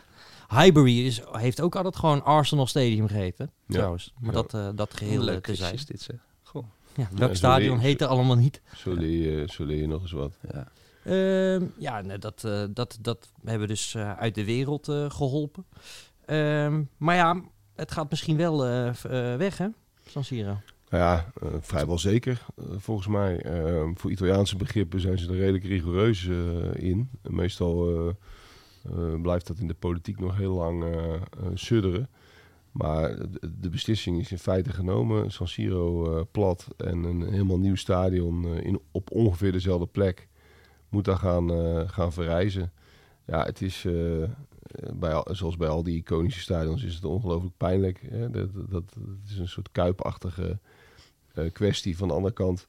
Highbury is, heeft ook altijd gewoon Arsenal Stadium geheten, Ja. trouwens. Maar Ja. dat, eh, dat Heel geheel leuk te zijn. is dit zeg. Goh. Ja, welk stadion er allemaal niet? Leer je nog eens wat. Ja. Ehm, ja, nee, dat, eh, dat, dat hebben we dus eh, uit de wereld eh, geholpen. Ehm, maar ja, het gaat misschien wel weg, hè? San Siro. Nou ja, vrijwel zeker, volgens mij. Eh, voor Italiaanse begrippen zijn ze er redelijk rigoureus in. Meestal eh, eh, blijft dat in de politiek nog heel lang sudderen. Maar de, de beslissing is in feite genomen. San Siro eh, plat en een helemaal nieuw stadion eh, in, op ongeveer dezelfde plek moet daar gaan, eh, gaan verrijzen. Ja, het is, eh, eh, bij al, zoals bij al die iconische stadions, is het ongelooflijk pijnlijk. Hè? Dat, dat, is een soort kuipachtige kwestie. Van de andere kant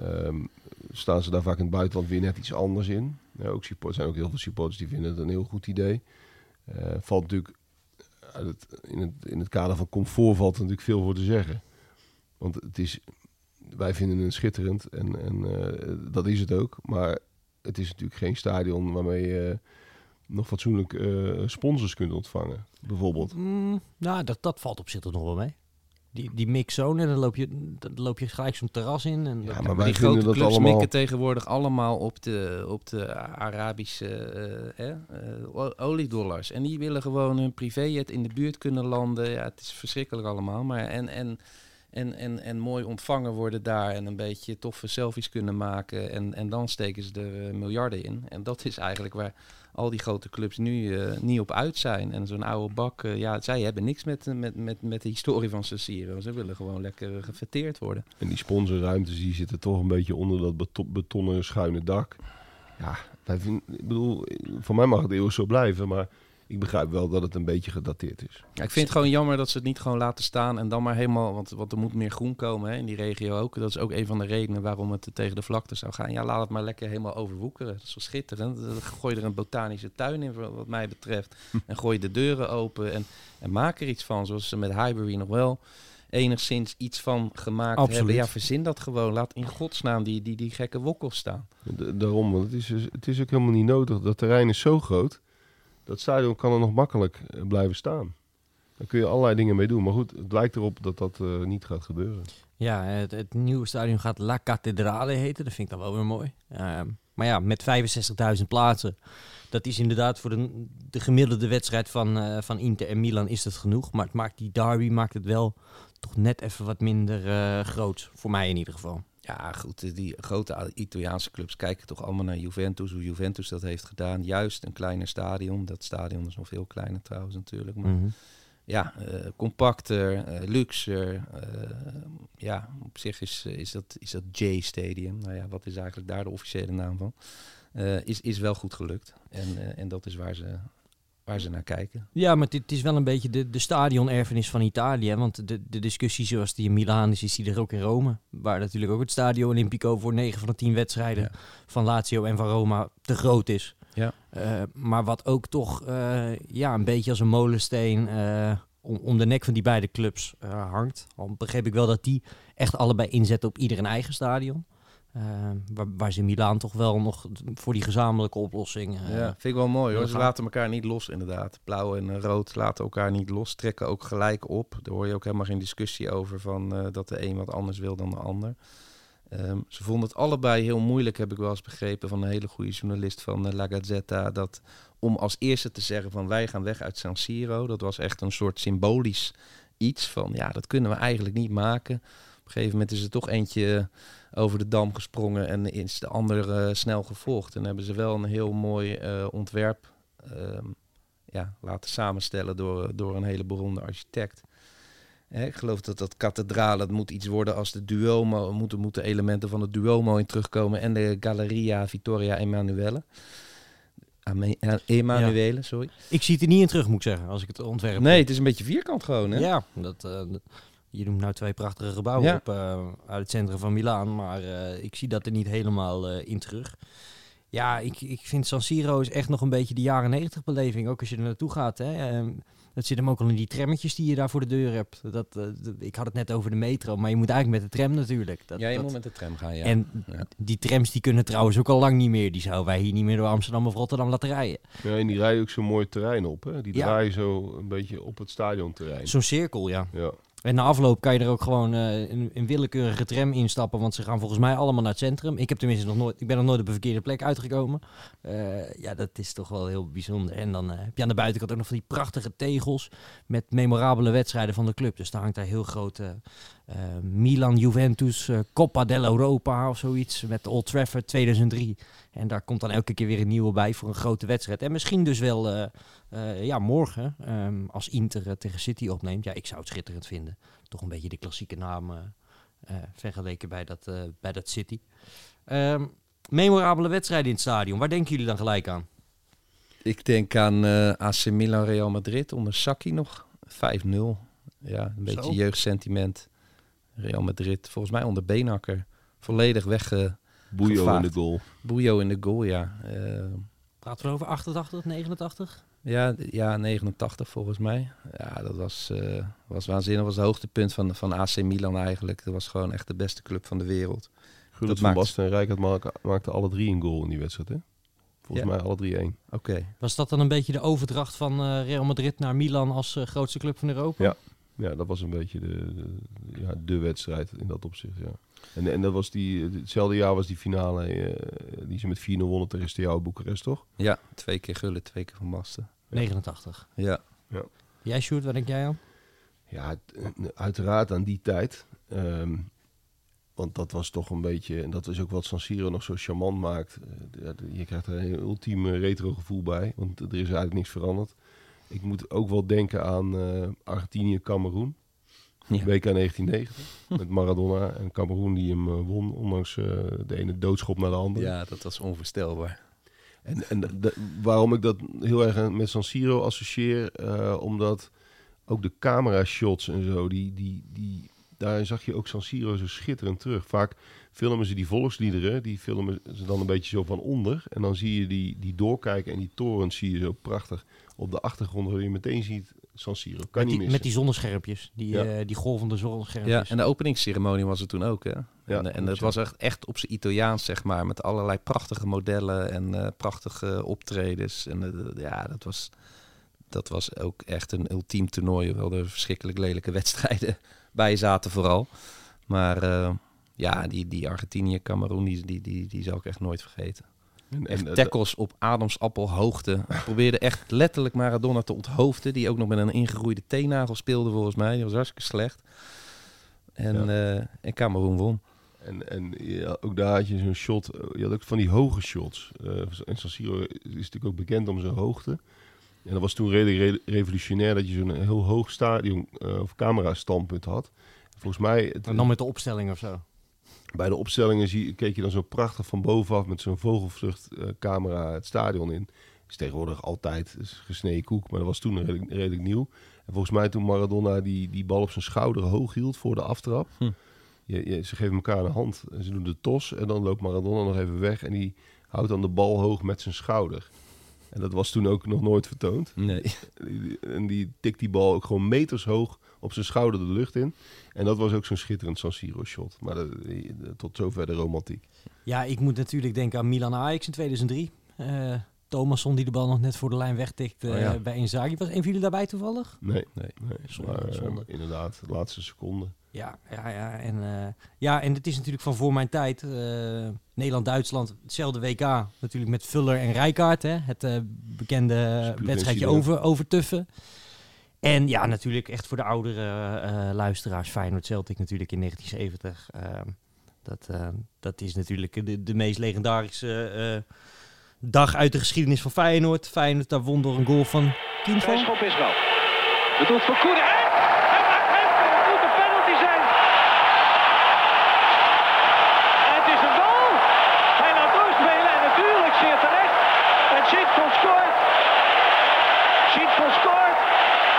ehm, staan ze daar vaak in het buitenland weer net iets anders in. Ja, ook support, zijn ook heel veel supporters die vinden het een heel goed idee. Valt natuurlijk het, in, het, in het kader van comfort valt er natuurlijk veel voor te zeggen. Want het is, wij vinden het schitterend en, en dat is het ook. Maar het is natuurlijk geen stadion waarmee je nog fatsoenlijk eh, sponsors kunt ontvangen, bijvoorbeeld. Mm, nou, dat, dat valt op zich toch nog wel mee. Die, die mixzone, dan loop je, dan loop je gelijk zo'n terras in. En Ja, maar Maar wij die grote dat clubs allemaal... mikken tegenwoordig allemaal op de, op de Arabische eh, eh, oliedollars. En die willen gewoon hun privéjet in de buurt kunnen landen. Ja, het is verschrikkelijk allemaal. Maar en, en En, en, en mooi ontvangen worden daar en een beetje toffe selfies kunnen maken. En, en dan steken ze er eh, miljarden in. En dat is eigenlijk waar al die grote clubs nu eh, niet op uit zijn. En zo'n oude bak, eh, ja, zij hebben niks met, met, met, met de historie van San Siro. Ze willen gewoon lekker gefeteerd worden. En die sponsorruimtes die zitten toch een beetje onder dat beton, betonnen schuine dak. Ja, ik bedoel, voor mij mag het eeuwig zo blijven, maar ik begrijp wel dat het een beetje gedateerd is. Ja, ik vind het gewoon jammer dat ze het niet gewoon laten staan en dan maar helemaal, want, want er moet meer groen komen hè, in die regio ook. Dat is ook een van de redenen waarom het tegen de vlakte zou gaan. Ja, laat het maar lekker helemaal overwoekeren. Dat is wel schitterend. Gooi er een botanische tuin in, wat mij betreft. En gooi de deuren open en, en maak er iets van, zoals ze met Highbury nog wel enigszins iets van gemaakt Absoluut. hebben. Ja, verzin dat gewoon. Laat in godsnaam die, die, die gekke wokkels staan. Daarom, want het is, dus- het is ook helemaal niet nodig. Dat terrein is zo groot, dat stadion kan er nog makkelijk eh, blijven staan. Daar kun je allerlei dingen mee doen. Maar goed, het lijkt erop dat dat eh, niet gaat gebeuren. Ja, het, het nieuwe stadion gaat La Cattedrale heten. Dat vind ik dan wel weer mooi. Ehm, maar ja, met 65.000 plaatsen. Dat is inderdaad voor de, de gemiddelde wedstrijd van, eh, van Inter en Milan is dat genoeg. Maar het maakt die derby maakt het wel toch net even wat minder groot. Voor mij in ieder geval. Ja, goed. Die grote Italiaanse clubs kijken toch allemaal naar Juventus. Hoe Juventus dat heeft gedaan. Juist een kleiner stadion. Dat stadion is nog veel kleiner trouwens natuurlijk. Maar Mhm. ja, eh, compacter, eh, luxer. eh, ja, op zich is, is dat, is dat J-Stadium. Nou ja, wat is eigenlijk daar de officiële naam van? Is, is wel goed gelukt. En, en dat is waar ze, waar ze naar kijken. Ja, maar dit is wel een beetje de, de stadionerfenis van Italië. hè, Want de, de discussie zoals die in Milaan is, is die er ook in Rome. Waar natuurlijk ook het Stadio Olimpico voor 9 van de 10 wedstrijden Ja. van Lazio en van Roma te groot is. Ja. Eh, maar wat ook toch eh, ja, een beetje als een molensteen eh, om, om de nek van die beide clubs hangt. Al begreep ik wel dat die echt allebei inzetten op ieder een eigen stadion. Eh, waar, waar ze in Milaan toch wel nog voor die gezamenlijke oplossing... eh, ja, vind ik wel mooi hoor. Ze laten elkaar niet los inderdaad. Blauw en eh, rood laten elkaar niet los. Trekken ook gelijk op. Daar hoor je ook helemaal geen discussie over van dat de een wat anders wil dan de ander. Ehm, ze vonden het allebei heel moeilijk, heb ik wel eens begrepen van een hele goede journalist van La Gazzetta. Dat om als eerste te zeggen van wij gaan weg uit San Siro. Dat was echt een soort symbolisch iets van ja, dat kunnen we eigenlijk niet maken. Op een gegeven moment is er toch eentje over de dam gesprongen en is de ander eh, snel gevolgd. En hebben ze wel een heel mooi eh, ontwerp ehm, ja, laten samenstellen door, door een hele beroemde architect. Hè, ik geloof dat dat kathedraal, dat moet iets worden als de Duomo. Moeten, moeten elementen van de Duomo in terugkomen. En de Galleria Vittoria Emanuele. Eh, Emanuele, sorry. Ik zie het er niet in terug, moet ik zeggen, als ik het ontwerp. Nee, het is een beetje vierkant gewoon, hè? Ja, dat, dat- je noemt nou twee prachtige gebouwen Ja. op eh, uit het centrum van Milaan, maar eh, ik zie dat er niet helemaal eh, in terug. Ja, ik, ik vind San Siro is echt nog een beetje de jaren negentig beleving, ook als je er naartoe gaat. Hè. Ehm, dat zit hem ook al in die trammetjes die je daar voor de deur hebt. Dat, ik had het net over de metro, maar je moet eigenlijk met de tram natuurlijk. Dat, ja, je dat- moet met de tram gaan, ja. En Ja. die trams die kunnen trouwens ook al lang niet meer. Die zouden wij hier niet meer door Amsterdam of Rotterdam laten rijden. Ja, en die rijden ook zo'n mooi terrein op. Hè? Die Ja. draaien zo een beetje op het stadionterrein. Zo'n cirkel, ja. Ja. En na afloop kan je er ook gewoon eh, een, willekeurige tram instappen, want ze gaan volgens mij allemaal naar het centrum. Ik heb tenminste nog nooit, ik ben nog nooit op een verkeerde plek uitgekomen. Eh, ja, dat is toch wel heel bijzonder. En dan eh, heb je aan de buitenkant ook nog van die prachtige tegels met memorabele wedstrijden van de club. Dus daar hangt daar heel groot Milan Juventus Coppa dell'Europa of zoiets met Old Trafford 2003. En daar komt dan elke keer weer een nieuwe bij voor een grote wedstrijd. En misschien dus wel eh, eh, ja, morgen, ehm, als Inter eh, tegen City opneemt. Ja, ik zou het schitterend vinden. Toch een beetje de klassieke naam vergeleken bij dat, eh, bij dat City. Ehm, memorabele wedstrijden in het stadion. Waar denken jullie dan gelijk aan? Ik denk aan eh AC Milan Real Madrid onder Sacchi nog. 5-0. Ja, een beetje Zo. jeugdsentiment. Real Madrid, volgens mij onder Beenhakker. Volledig wegge... Boeio in de goal. Boeio in de goal, ja. Eh, Praten we over 88, 89? ja, ja, 89 volgens mij. Ja, dat was, eh, was waanzinnig. Dat was het hoogtepunt van, van AC Milan eigenlijk. Dat was gewoon echt de beste club van de wereld. Gullit Dat van maakt- Basten en Rijkaard maakten, maakten alle drie een goal in die wedstrijd. Hè? Volgens Ja. mij alle drie één. Oké. Was dat dan een beetje de overdracht van eh, Real Madrid naar Milan als eh, grootste club van Europa? Ja. Ja, dat was een beetje de, de, ja, de wedstrijd in dat opzicht. Ja. En, en dat was die, hetzelfde jaar was die finale eh, die ze met 4-0 wonnen tegen Steaua Boekarest, toch? Ja, twee keer Gullit, twee keer Van Basten. 89. Ja. Jij, Sjoerd, waar denk jij aan? Ja, uiteraard aan die tijd. Ehm, want dat was toch een beetje, en dat is ook wat San Siro nog zo charmant maakt. Eh, ja, je krijgt er een heel ultieme retro gevoel bij, want er is eigenlijk niks veranderd. Ik moet ook wel denken aan eh Argentinië-Cameroen. Ja. WK 1990. met Maradona en Cameroen die hem eh, won, ondanks eh, de ene doodschop naar de andere. Ja, dat was onvoorstelbaar. En, en de- waarom ik dat heel erg met San Siro associeer, eh, omdat ook de camera shots en zo, die, die, die, daar zag je ook San Siro zo schitterend terug. Vaak filmen ze die volksliederen, die filmen ze dan een beetje zo van onder. En dan zie je die, die doorkijken en die torens zie je zo prachtig op de achtergrond, waar je meteen ziet San Siro. Kan Met niet die, missen. met die zonneschermpjes, die, Ja. eh, die golvende Ja, zonneschermpjes. en de openingsceremonie was er toen ook, hè? Ja, en, het ja. was echt, echt op zijn Italiaans, zeg maar, met allerlei prachtige modellen en eh, prachtige optredens. En eh, ja, dat was, dat was ook echt een ultiem toernooi, hoewel er verschrikkelijk lelijke wedstrijden bij zaten vooral. Maar eh, ja, die, die Argentinië, Cameroen, die, die, die, die zal ik echt nooit vergeten. En, Echt en, eh, tackles op ademsappelhoogte. Hij probeerde echt letterlijk Maradona te onthoofden. Die ook nog met een ingegroeide teennagel speelde volgens mij. Die was hartstikke slecht. En, eh en Cameroen won. En, en ja, ook daar had je zo'n shot. Je had ook van die hoge shots. Eh en San Siro is natuurlijk ook bekend om zijn hoogte. En dat was toen redelijk re- revolutionair dat je zo'n heel hoog stadion eh, of camera standpunt had. Volgens mij, het, En dan met de opstelling of zo. Bij de opstellingen zie, keek je dan zo prachtig van bovenaf met zo'n vogelvlucht eh, camera het stadion in. Is tegenwoordig altijd gesneden koek, maar dat was toen redelijk, redelijk nieuw. En volgens mij toen Maradona die, die bal op zijn schouder hoog hield voor de aftrap. Hm. Je, je, ze geven elkaar een hand en ze doen de tos en dan loopt Maradona nog even weg en die houdt dan de bal hoog met zijn schouder. En dat was toen ook nog nooit vertoond. Nee. En die tikt die bal ook gewoon meters hoog op zijn schouder de lucht in. En dat was ook zo'n schitterend San Siro shot. Maar dat- die- tot zover de romantiek. Ja, ik moet natuurlijk denken aan Milan Ajax in 2003. Eh Thomasson die de bal nog net voor de lijn wegtikt eh Oh ja. bij Inzaghi. Was een van jullie daarbij toevallig? Nee, Nee. nee. Zonde, maar, eh, zonde. inderdaad, de laatste seconde. Ja, ja, ja. En, eh, ja, en het is natuurlijk van voor mijn tijd. eh, Nederland-Duitsland, hetzelfde WK. Natuurlijk met Vuller en Rijkaard. Hè? Het eh, bekende wedstrijdje over, over Tuffen. En ja, natuurlijk echt voor de oudere eh, luisteraars. Feyenoord Celtic natuurlijk in 1970. Ehm, dat, eh, dat is natuurlijk de, de meest legendarische eh, dag uit de geschiedenis van Feyenoord. Feyenoord daar won door een goal van. Vrijschop is voor. En hij maakt hem. Het moet een penalty zijn. Het is een goal. Hij laat doorspelen en natuurlijk zeer terecht. En Schietvold scoort. Schietvold scoort.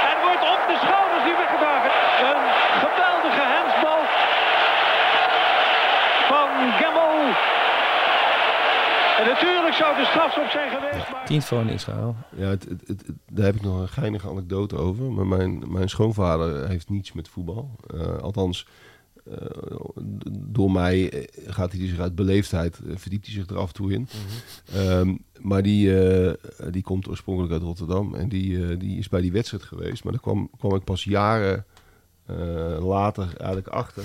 En wordt op de schouders die weggedragen. Een geweldige hensbal van Gamel. En natuurlijk zou de strafschop zijn Tien van Israël. Ja, het, het, daar heb ik nog een geinige anekdote over. Maar mijn, mijn schoonvader heeft niets met voetbal. Eh, althans, eh, door mij eh, gaat hij zich uit beleefdheid, verdiept hij zich er af en toe in. Ehm, maar die, die komt oorspronkelijk uit Rotterdam. En die, die is bij die wedstrijd geweest. Maar daar kwam, kwam ik pas jaren later eigenlijk achter.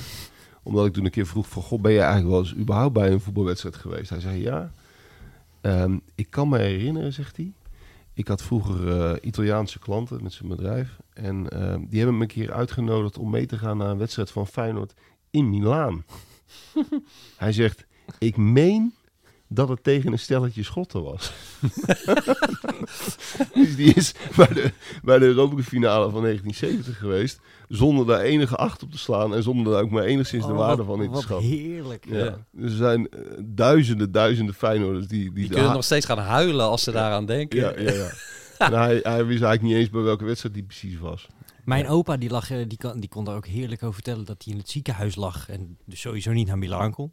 Omdat ik toen een keer vroeg van... God, ben je eigenlijk wel eens überhaupt bij een voetbalwedstrijd geweest? Hij zei ja. Ehm, ik kan me herinneren, zegt hij. Ik had vroeger eh, Italiaanse klanten met zijn bedrijf. En ehm, die hebben me een keer uitgenodigd om mee te gaan naar een wedstrijd van Feyenoord in Milaan. Hij zegt, ik meen dat het tegen een stelletje schotten was. dus die is bij de, bij de Europa finale van 1970 geweest. Zonder daar enige acht op te slaan. En zonder daar ook maar enigszins de Oh, waarde wat- van in te schatten. heerlijk. Ja. Ja. Er zijn eh, duizenden, duizenden Feyenoorders die... Die, Die kunnen nog steeds gaan huilen als ze daaraan denken. Ja, ja, ja. en hij, hij wist eigenlijk niet eens bij welke wedstrijd die precies was. Mijn opa die, lag, eh, die, kan, die kon daar ook heerlijk over vertellen dat hij in het ziekenhuis lag en dus sowieso niet naar Milaan kon.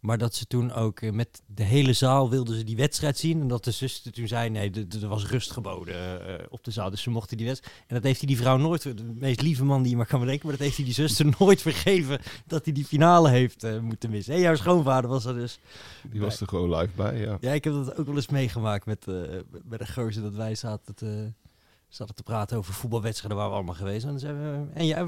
Maar dat ze toen ook eh, met de hele zaal wilden ze die wedstrijd zien. En dat de zuster toen zei, nee, er was rust geboden eh, op de zaal. Dus ze mochten die wedstrijd... En dat heeft hij die vrouw nooit... De meest lieve man die je maar kan bedenken. Maar dat heeft hij die zuster nooit vergeven dat hij die finale heeft eh, moeten missen. En jouw schoonvader was er dus... Die was er gewoon live bij, ja. Ja, ik heb dat ook wel eens meegemaakt met, eh met de gozer dat wij zaten te, zaten te praten over voetbalwedstrijden waar we allemaal geweest zijn. En, dan we, en jij,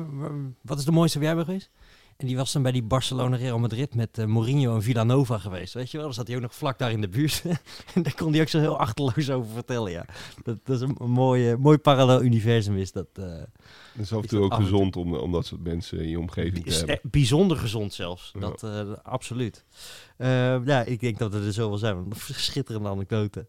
wat is de mooiste waar jij bent geweest? En die was dan bij die Barcelona Real Madrid met eh, Mourinho en Villanova geweest. Weet je wel? Dan zat hij ook nog vlak daar in de buurt. en daar kon hij ook zo heel achterloos over vertellen. Ja. Dat, dat is een, mooi, eh, mooi parallel universum is dat. eh, Het is af en Is toe ook af toe- gezond om, om dat soort mensen in je omgeving te is hebben. bijzonder gezond zelfs. Ja. Dat, eh, absoluut. Eh, ja, ik denk dat het er zo wel zijn. Een schitterende anekdote.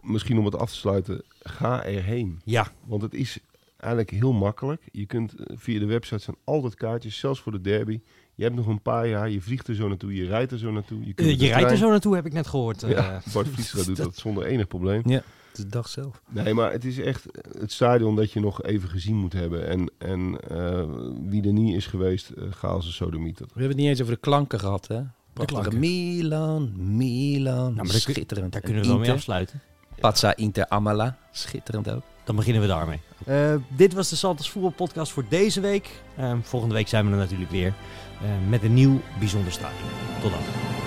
Misschien om het af te sluiten, ga erheen. Ja, Want het is eigenlijk heel makkelijk. Je kunt eh, via de website zijn altijd kaartjes, zelfs voor de derby. Je hebt nog een paar jaar, je vliegt er zo naartoe, je rijdt er zo naartoe. Je, kunt Eh, de je rijdt er zo naartoe, heb ik net gehoord. eh. Ja, Bart doet dat zonder enig probleem. Ja, de dag zelf. Nee, maar het is echt het stadion dat je nog even gezien moet hebben. En, en eh, wie er niet is geweest, ga als een sodemieter. We hebben het niet eens over de klanken gehad, hè? Prachtige klanken. Milan, Milan. kun- schitterend. Daar En kunnen we wel mee afsluiten. Pazza Inter Amala. Schitterend ook. Dan beginnen we daarmee. Eh, dit was de Santos Voetbal Podcast voor deze week. Eh, volgende week zijn we er natuurlijk weer eh, met een nieuw bijzonder stadion. Tot dan.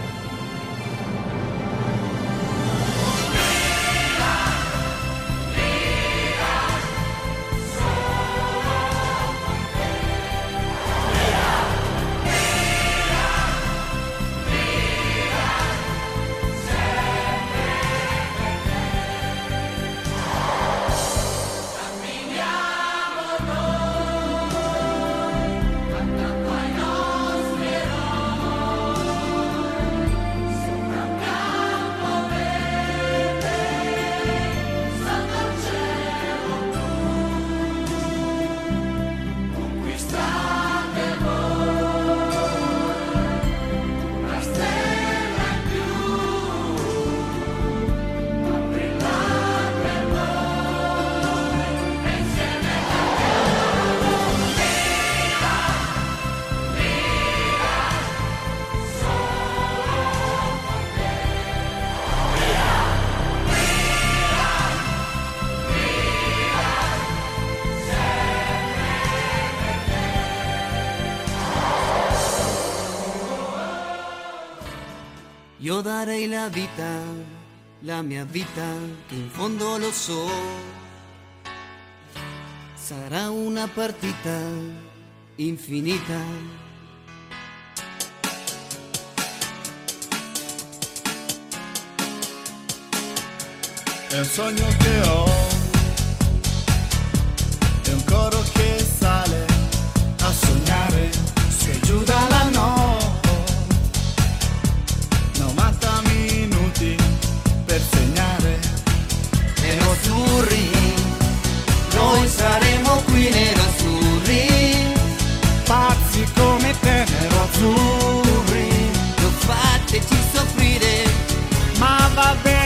dare la vita, la mia vita che in fondo lo so, sarà una partita infinita. El sogno che ho è un coro che sale a sognare my bed.